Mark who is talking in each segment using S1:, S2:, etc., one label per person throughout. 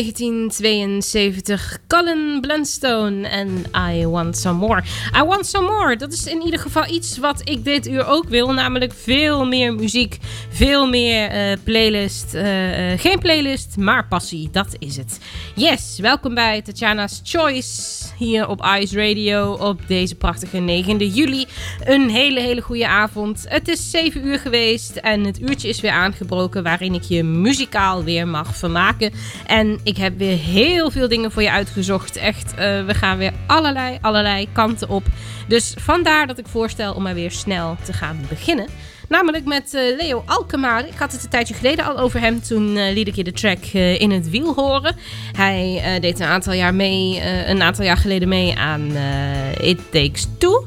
S1: 1972, Colin Blunstone en I Want Some More. I Want Some More, dat is in ieder geval iets wat ik dit uur ook wil. Namelijk veel meer muziek, veel meer eh, playlist. eh, eh, geen playlist, maar passie, dat is het. Yes, welkom bij Tatjana's Choice hier op Ice Radio op deze prachtige 9e juli. Een hele, hele goede avond. Het is 7 uur geweest en het uurtje is weer aangebroken waarin ik je muzikaal weer mag vermaken. En ik heb weer heel veel dingen voor je uitgezocht. Echt, eh, we gaan weer allerlei, allerlei kanten op. Dus vandaar dat ik voorstel om maar weer snel te gaan beginnen. Namelijk met eh, Leo Alkemaar. Ik had het een tijdje geleden al over hem. Toen eh, liet ik je de track in het wiel horen. Hij deed een aantal jaar mee, een aantal jaar geleden mee aan It Takes Two.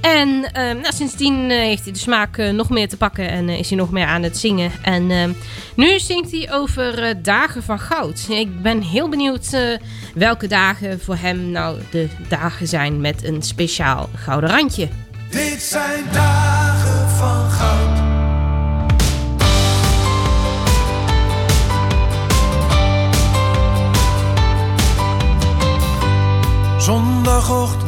S1: En eh, nou, sindsdien eh, heeft hij de smaak eh, nog meer te pakken en eh, is hij nog meer aan het zingen. En eh, nu zingt hij over dagen van goud. Ik ben heel benieuwd welke dagen voor hem nou de dagen zijn met een speciaal gouden randje.
S2: Dit zijn dagen van goud. Zondagochtend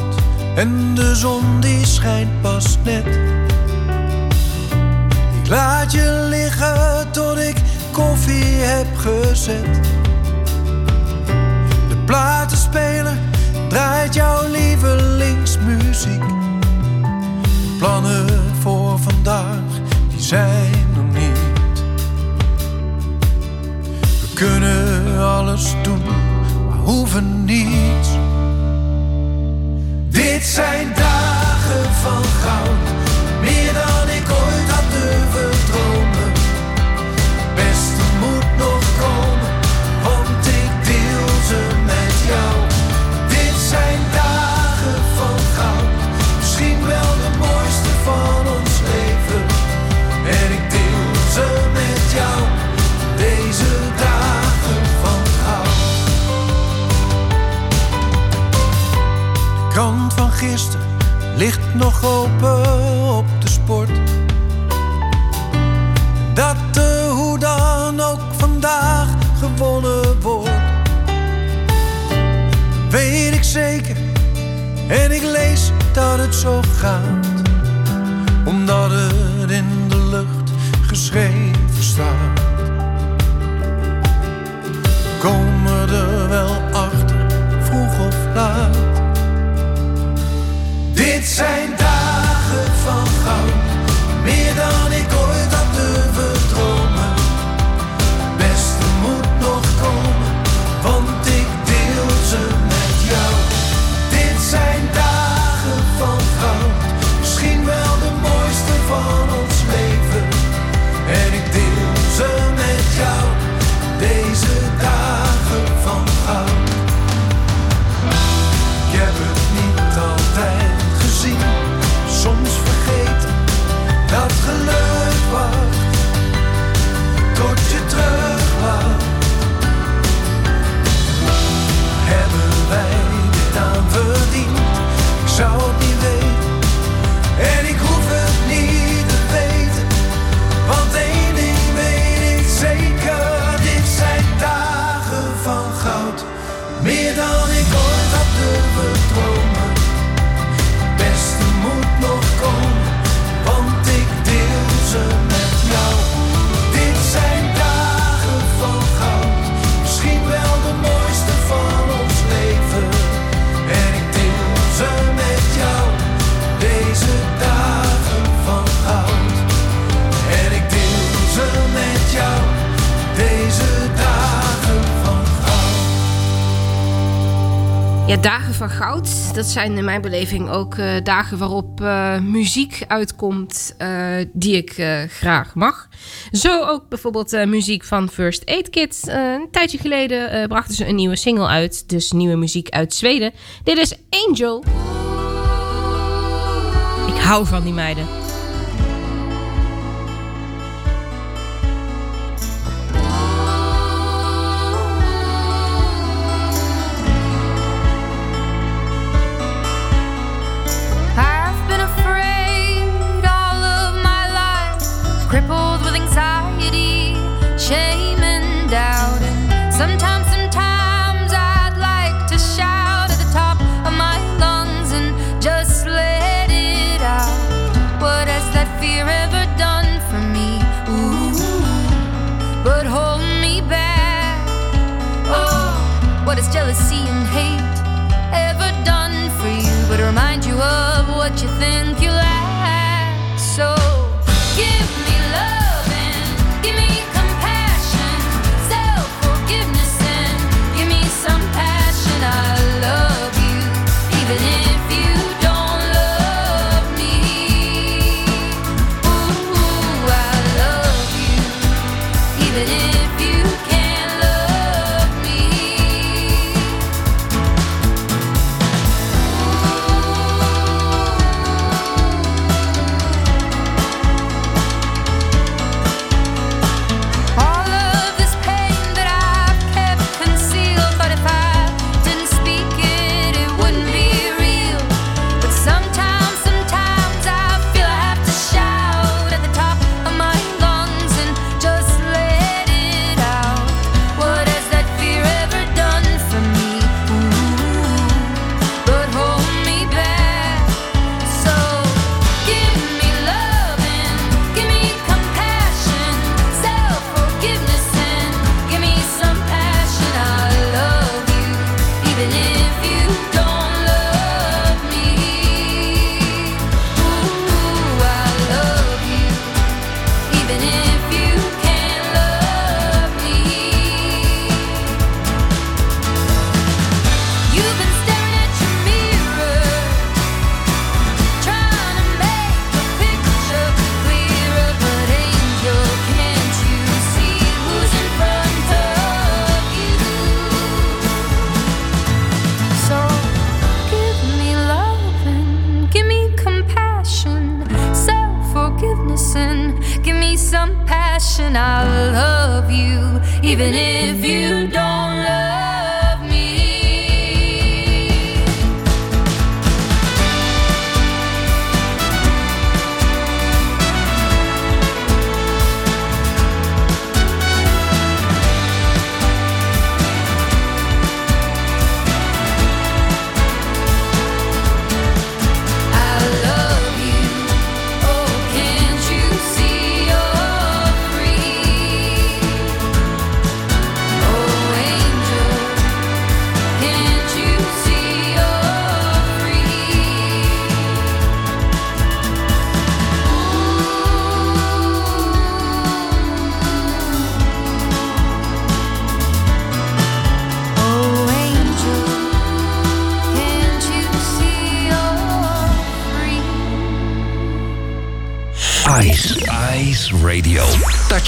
S2: en de zon die schijnt pas net. Ik laat je liggen tot ik koffie heb gezet. De platenspeler draait jouw lievelingsmuziek. Plannen voor vandaag, die zijn nog niet. We kunnen alles doen, maar hoeven niets. Dit zijn dagen van goud, meer dan ik ooit
S1: Ja, dagen van goud. Dat zijn in mijn beleving ook eh, dagen waarop eh, muziek uitkomt eh, die ik graag mag. Zo ook bijvoorbeeld muziek van First Aid Kit. een tijdje geleden brachten ze een nieuwe single uit, dus nieuwe muziek uit Zweden. Dit is Angel. Ik hou van die meiden.
S3: crippled with anxiety, shame, and doubt. And sometimes, sometimes I'd like to shout at the top of my lungs and just let it out. What has that fear ever done for me? Ooh, but hold me back. Oh, what is jealousy and hate ever done for you? But remind you of what you think.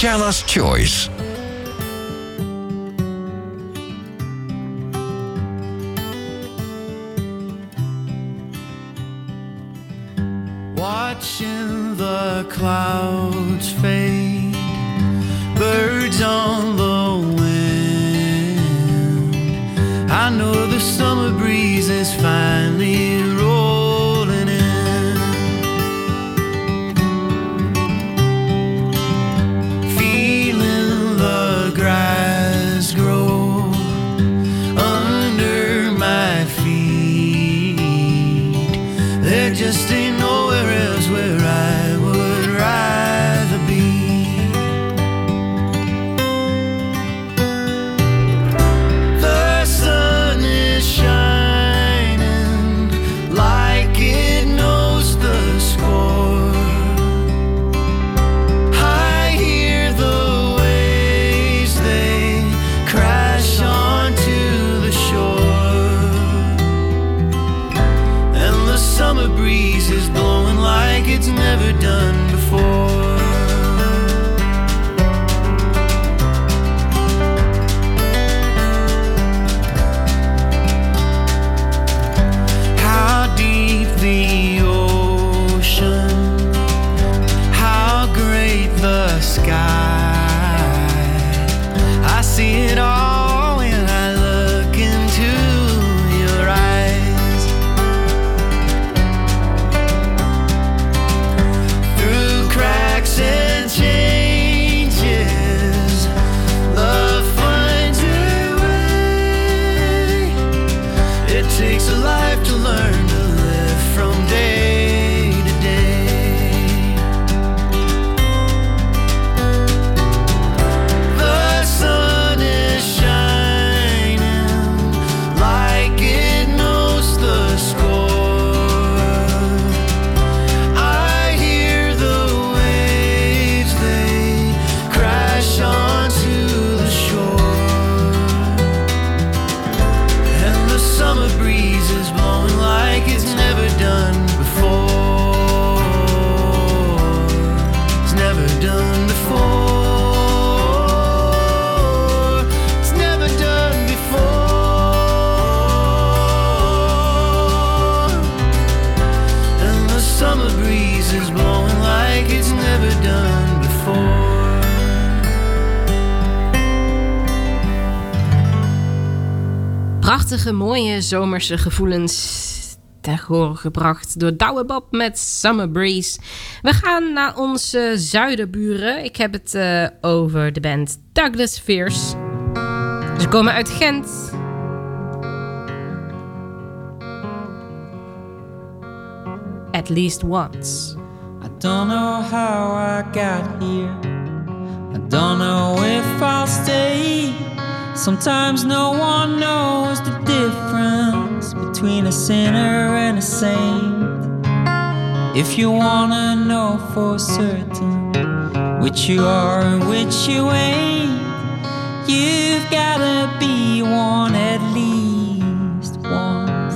S4: Tatjana's Choice.
S1: Prachtige, mooie zomerse gevoelens ten gehore gebracht door Douwe Bob met Summer Breeze. We gaan naar onze zuiderburen. Ik heb het eh, over de band Douglas Fierce. Ze komen uit Gent. At least once.
S5: I don't know how I got here. I don't know if I'll stay. Sometimes no one knows the difference between a sinner and a saint. If you wanna know for certain which you are and which you ain't, you've gotta be one at least once.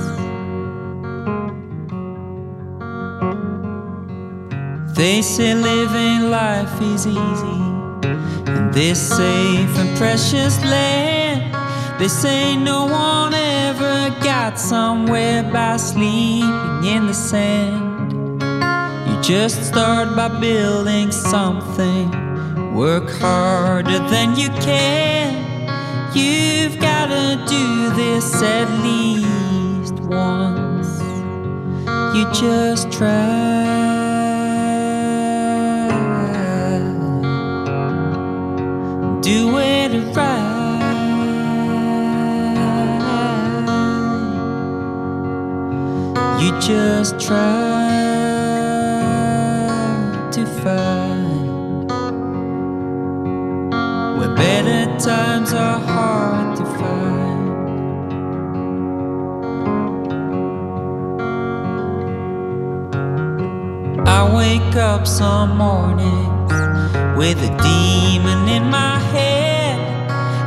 S5: They say living life is easy in this safe and precious land. They say no one ever got somewhere by sleeping in the sand. You just start by building something work harder than you can. You've gotta do this at least once. You just try. Do it right. You just try to find where better times are hard to find. I wake up some mornings with a demon in my head.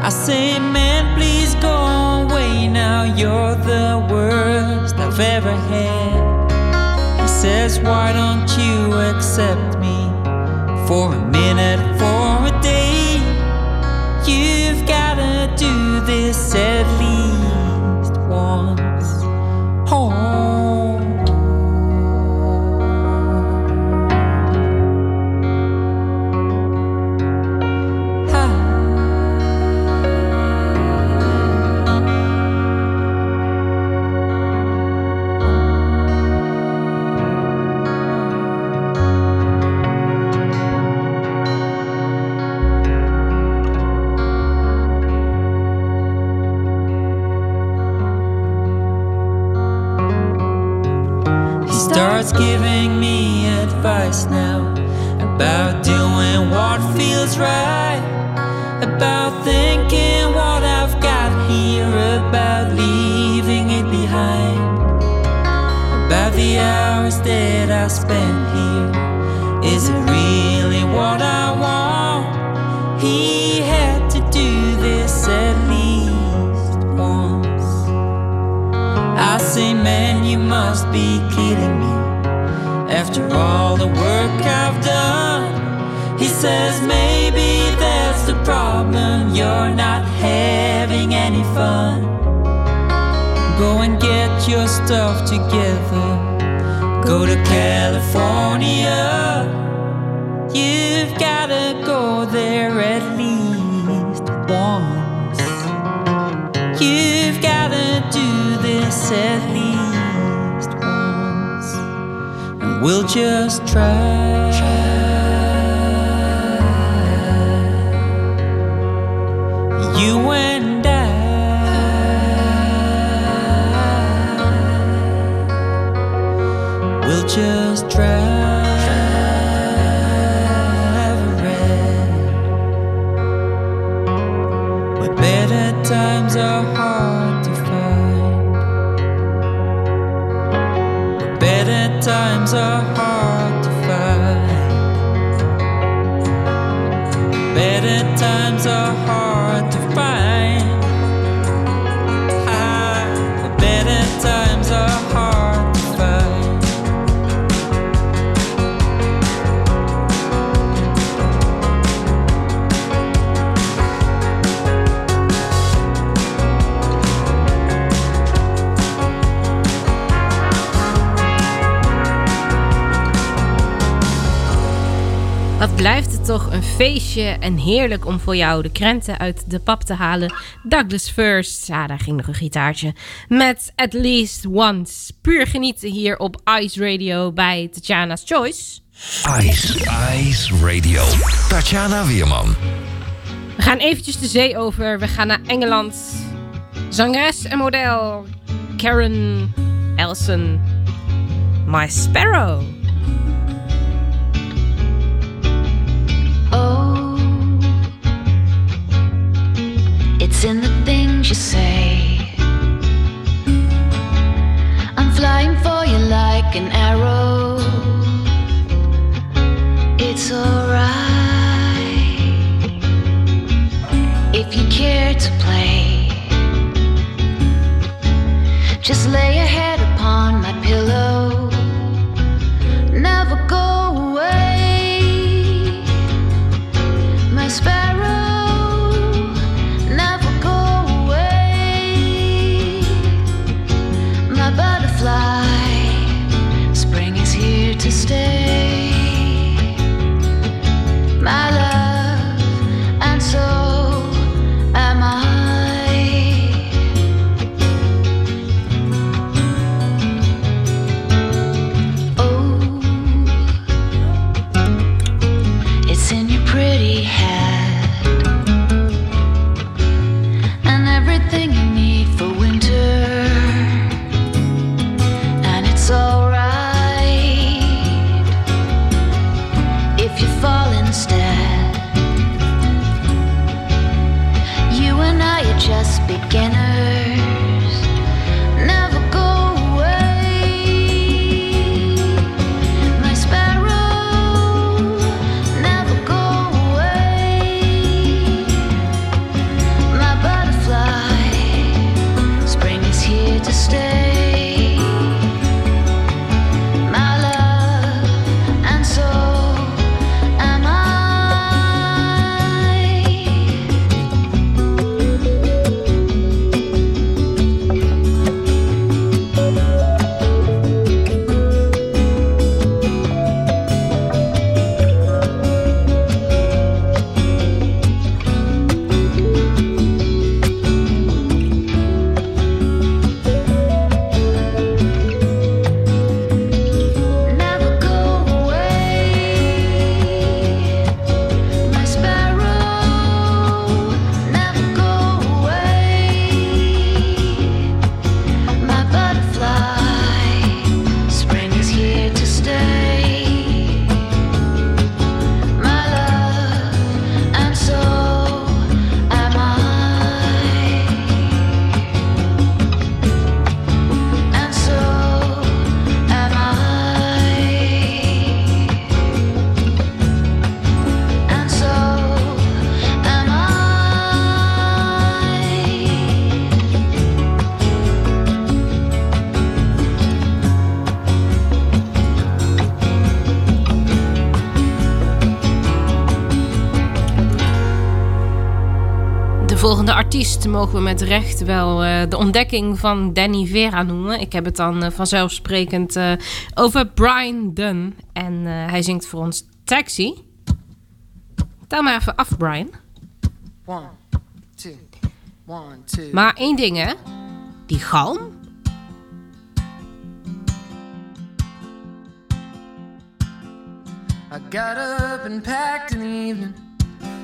S5: I say, man, please go away now. You're the worst I've ever had. He says, why don't you accept me for a minute, for a day? You've gotta do this at to California. You've gotta go there at least once. You've gotta do this at least once, and we'll just try.
S1: Het toch een feestje en heerlijk om voor jou de krenten uit de pap te halen. Douglas First, ja, daar ging nog een gitaartje. Met At Least Once. Puur genieten hier op Ice Radio bij Tatjana's Choice.
S4: Ice, Ice Radio. Tatjana Weerman.
S1: We gaan eventjes de zee over. We gaan naar Engeland. Zangeres en model Karen Elson. My Sparrow. Mogen we met recht wel eh, de ontdekking van Danny Vera noemen. Ik heb het dan uh, vanzelfsprekend uh, over Brian Dunn. En hij zingt voor ons Taxi. Tel maar even af, Brian.
S6: One, two, one, two.
S1: Maar één ding, hè? Die galm.
S6: I got up and packed in the evening,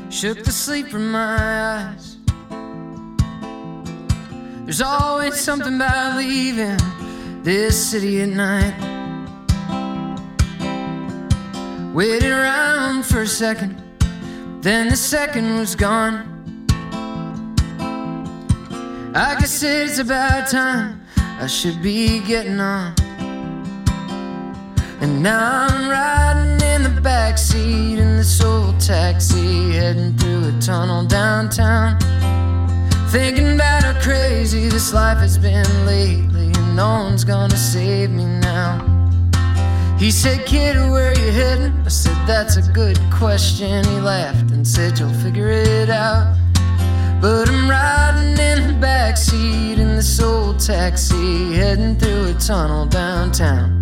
S6: shook the sleep from my eyes. There's always something about leaving this city at night. Waited around for a second, then the second was gone. I guess it's about time I should be getting on. And now I'm riding in the backseat in this old taxi, heading through a tunnel downtown. Thinking about how crazy this life has been lately, and no one's gonna save me now. He said, Kid, where you heading? I said, That's a good question. He laughed and said, You'll figure it out. But I'm riding in the backseat in this old taxi, heading through a tunnel downtown.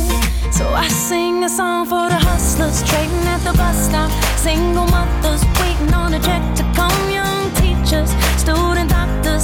S7: So I sing a song for the hustlers trading at the bus stop. Single mothers waiting on a check to come. Young teachers student doctors,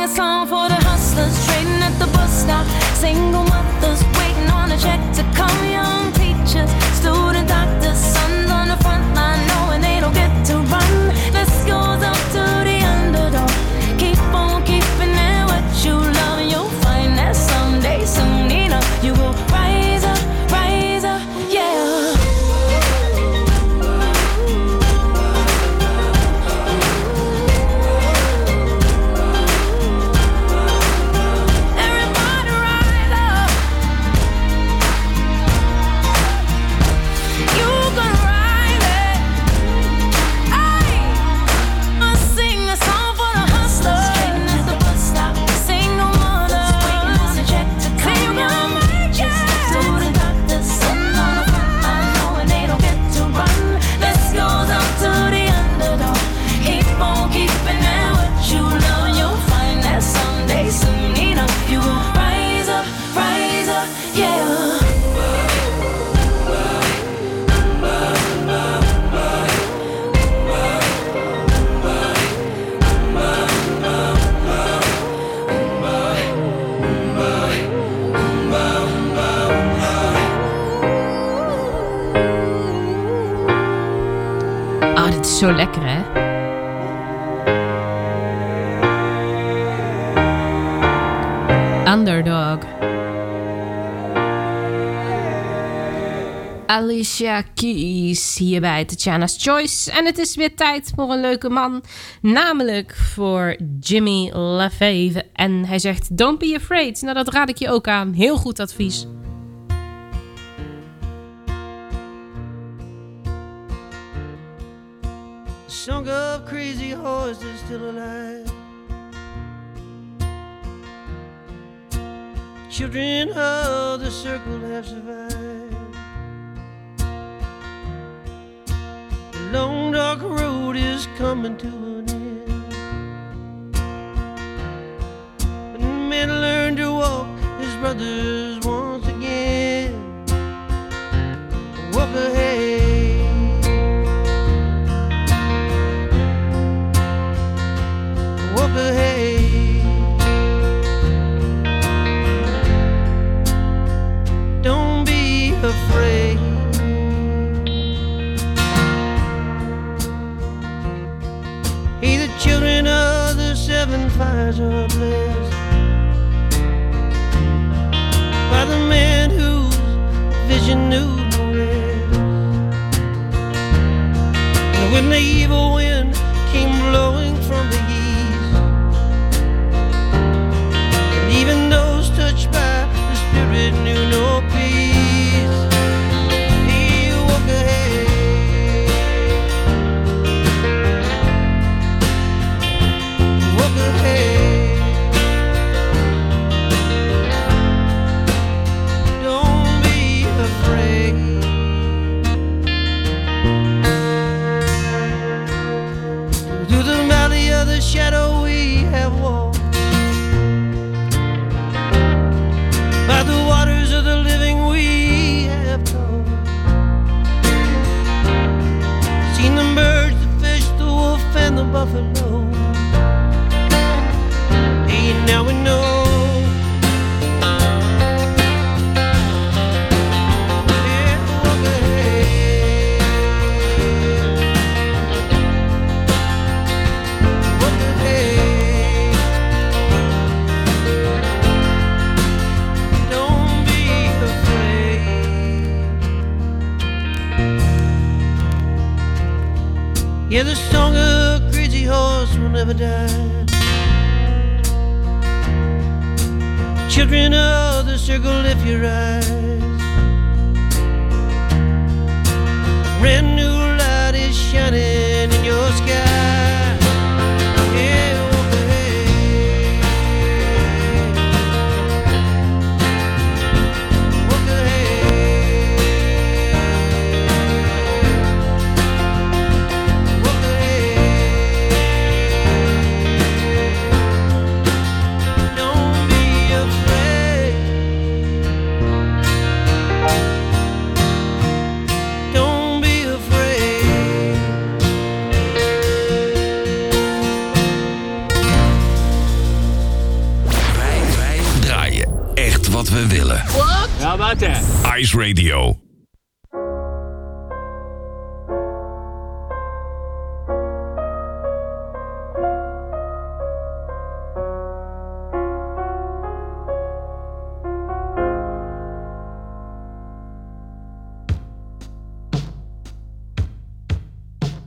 S7: Sing a song for the hustlers trading at the bus stop. Single
S1: Alicia Keys hier bij Tatjana's Choice. En het is weer tijd voor een leuke man. Namelijk voor Jimmy LaFave. En hij zegt, don't be afraid. Nou, dat raad ik je ook aan. Heel goed advies.
S8: song of crazy horses still alive. Children of the circle have survived. Long dark road is coming to an end. But men learn to walk as brothers blessed by the man whose vision knew no rest. And when the evil wind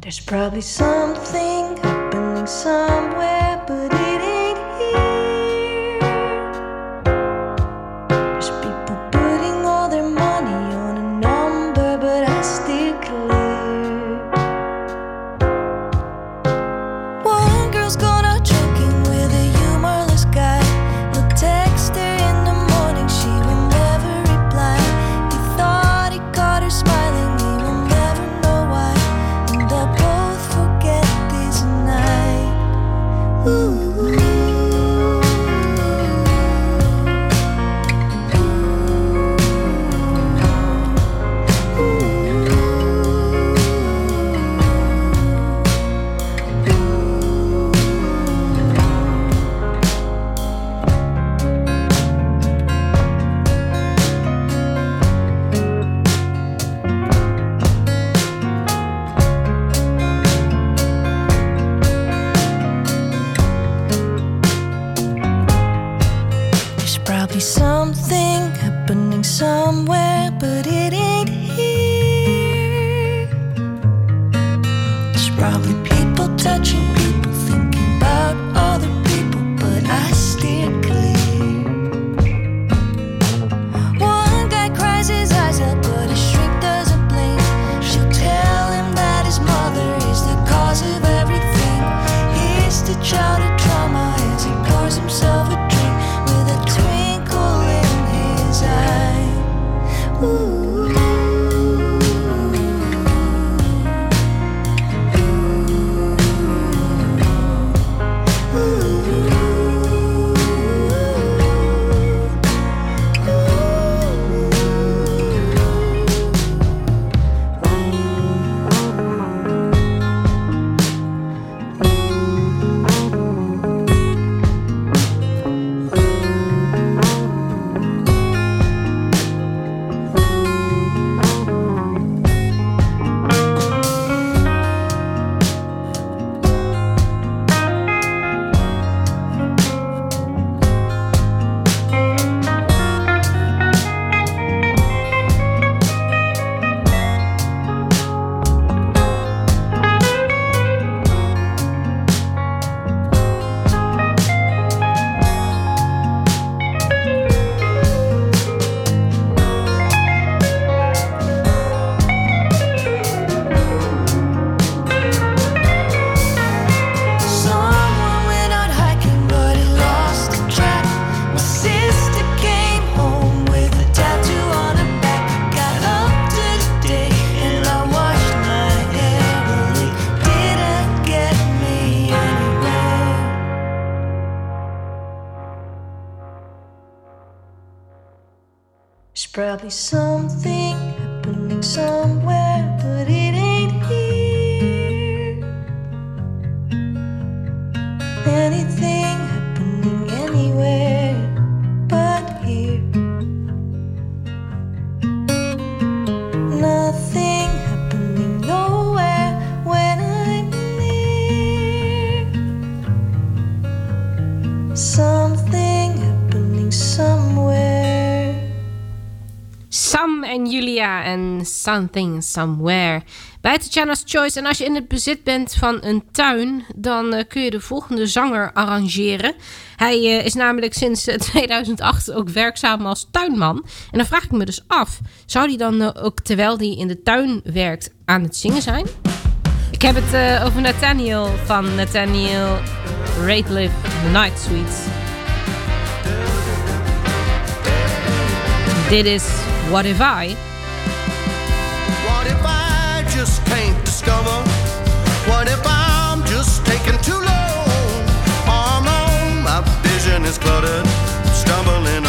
S9: There's probably something happening somewhere, Something happening somewhere.
S1: Sam en Julia en Something Somewhere. bij Tatjana's Choice. En als je in het bezit bent van een tuin, dan eh, kun je de volgende zanger arrangeren. Hij eh, is namelijk sinds eh, 2008 ook werkzaam als tuinman. En dan vraag ik me dus af, zou hij dan eh, ook terwijl hij in de tuin werkt aan het zingen zijn? Ik heb het eh, over Nathaniel van Nathaniel Rateliff Night Suites. Dit is What If I...
S10: What if I just can't discover? What if I'm just taking too long? My vision is cluttered, stumbling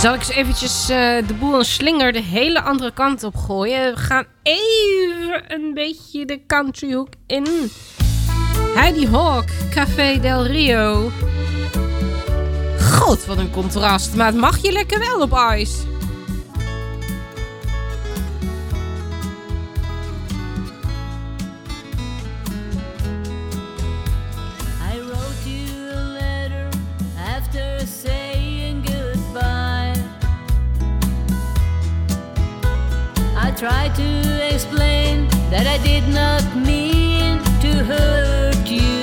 S1: Zal ik eens eventjes eh, de boel een slinger de hele andere kant op gooien? We gaan even een beetje de countryhoek in. Heidi Hawk, Café Del Rio. God, wat een contrast. Maar het mag je lekker wel op ijs.
S11: Tried to explain that I did not mean to hurt you.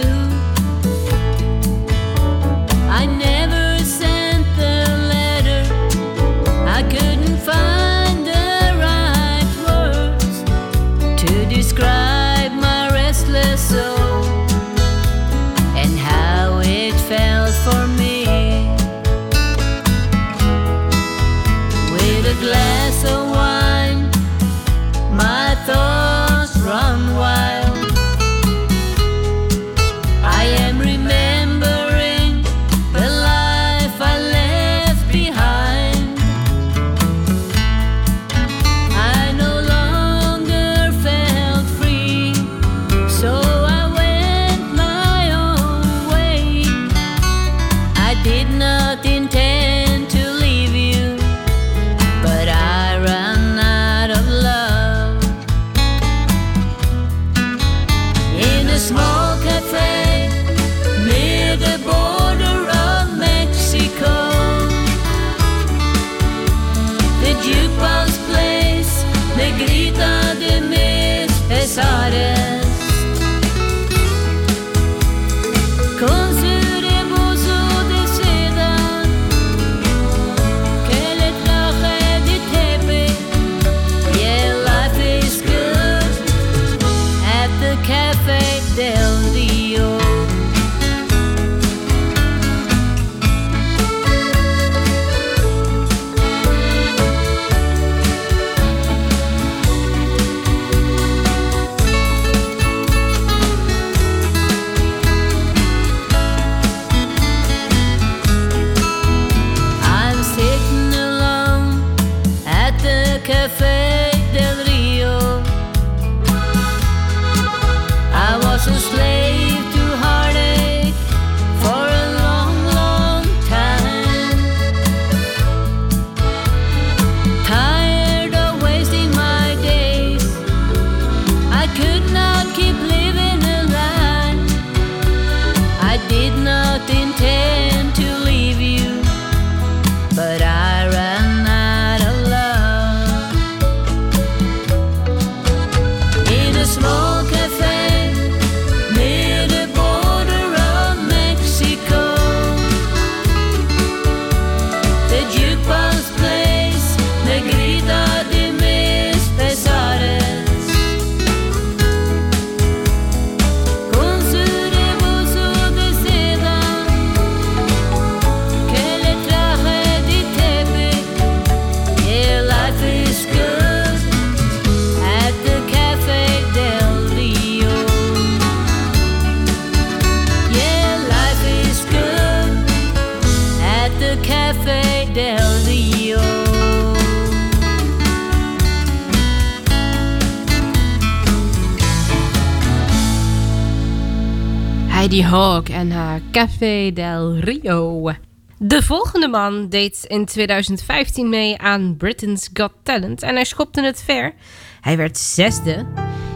S1: Hawk en haar Café del Rio. De volgende man deed in 2015 mee aan Britain's Got Talent en hij schopte het ver. Hij werd zesde.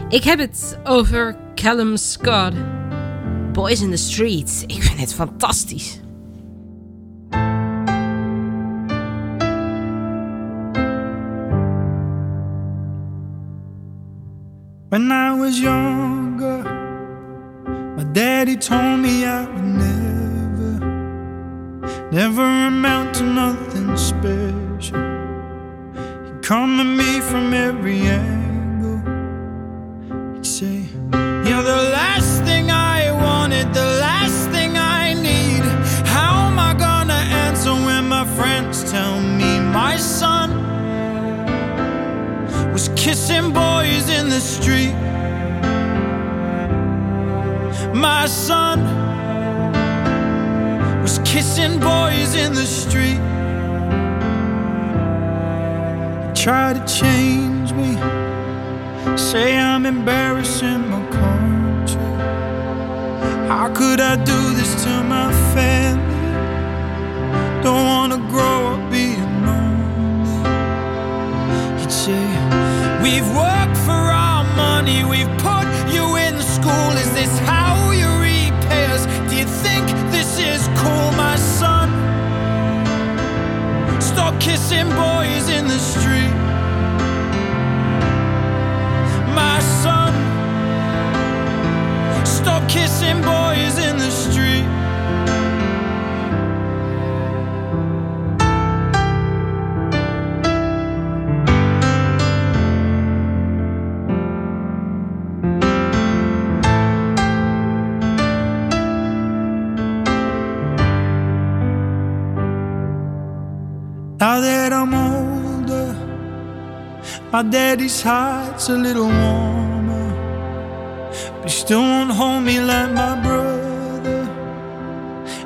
S1: Ik heb het over Callum Scott. Boys in the Street. Ik vind het fantastisch.
S12: When I was younger, my daddy told me I would never, never amount to nothing special. He'd come at me from every angle. He'd say, You're the last thing I wanted, the last thing I need. How am I gonna answer when my friends tell me my son? was kissing boys in the street. My son was kissing boys in the street. Try to change me, say I'm embarrassing my country. How could I do this to my daddy's heart's a little warmer. But he still won't hold me like my brother.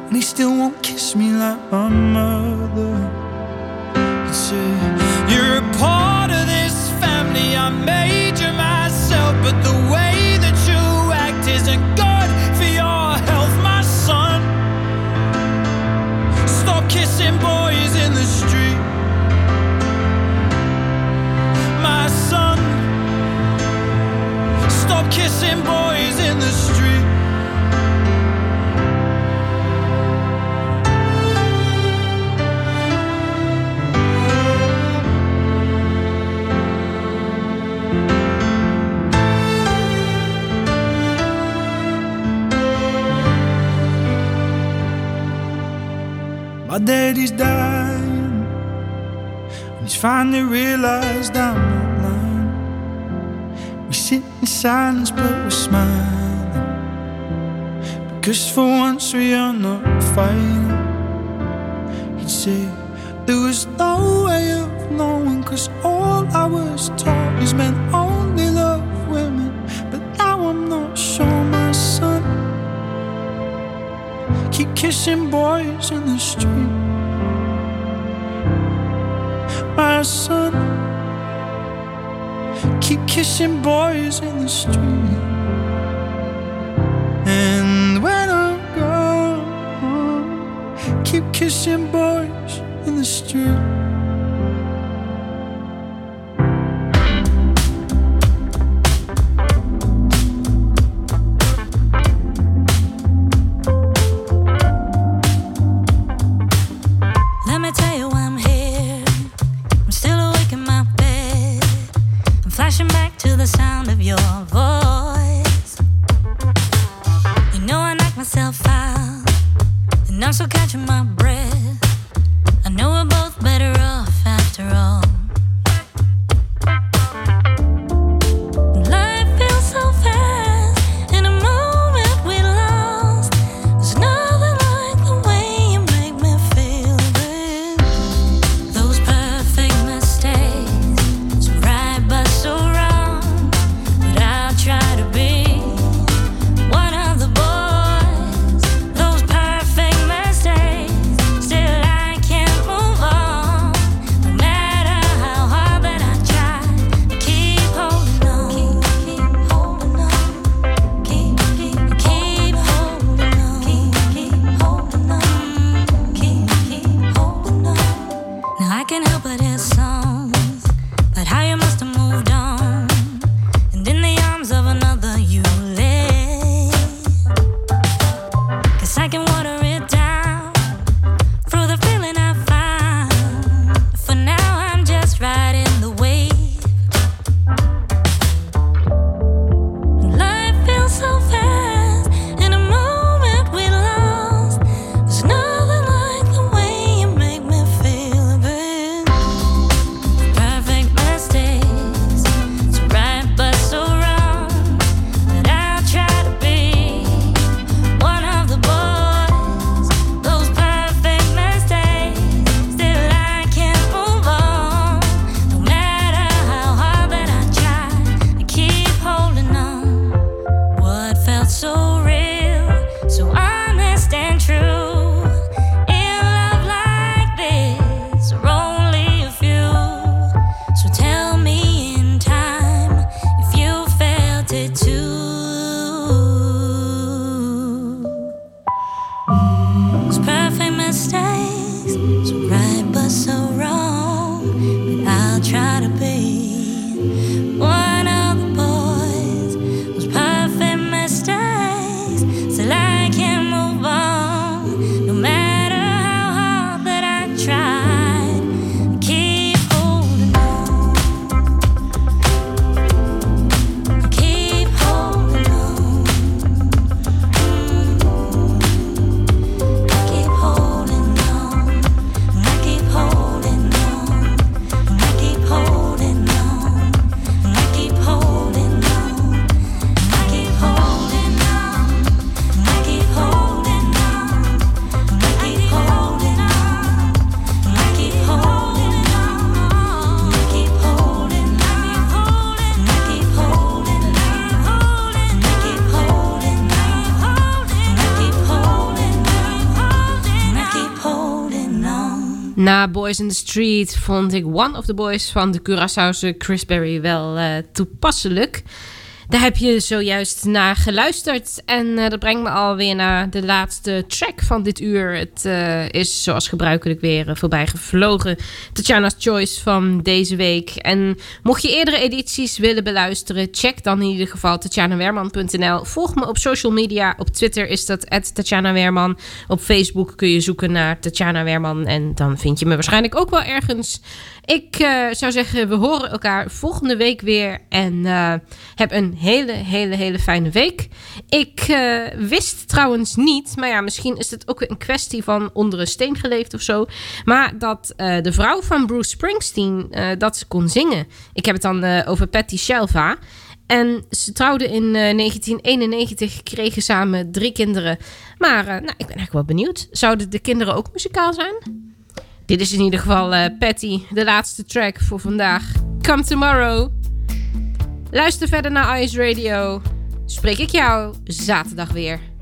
S12: And he still won't kiss me like my mother. Kissing boys in the street. My daddy's dying, and he's finally realized I'm in silence, but we're smiling. Because for once we are not fighting. He'd say, There was no way of knowing, cause all I was taught is men only love women. But now I'm not sure, my son. Keep kissing boys in the street. My son, keep kissing boys in the street. And when I'm gone, keep kissing boys
S1: Na Boys in the Street vond ik One of the Boys van de Curaçaose Chris Berry wel eh, toepasselijk. Daar heb je zojuist naar geluisterd. En eh, dat brengt me alweer naar de laatste track van dit uur. Het eh, is zoals gebruikelijk weer eh, voorbij gevlogen. Tatjana's Choice van deze week. En mocht je eerdere edities willen beluisteren, check dan in ieder geval tatjanawerman.nl. Volg me op social media. Op Twitter is dat Tatjana Werman. Op Facebook kun je zoeken naar Tatjana Werman. En dan vind je me waarschijnlijk ook wel ergens. Ik zou zeggen, we horen elkaar volgende week weer. En heb een hele, hele, hele fijne week. Ik eh, wist trouwens niet, maar ja, misschien is het ook een kwestie van onder een steen geleefd of zo. Maar dat eh, de vrouw van Bruce Springsteen, eh, dat ze kon zingen. Ik heb het dan over Patty Shelva. En ze trouwden in eh, 1991, kregen samen drie kinderen. Maar nou, ik ben eigenlijk wel benieuwd. Zouden de kinderen ook muzikaal zijn? Dit is in ieder geval Patty, de laatste track voor vandaag. Come Tomorrow. Luister verder naar Ice Radio. Spreek ik jou zaterdag weer.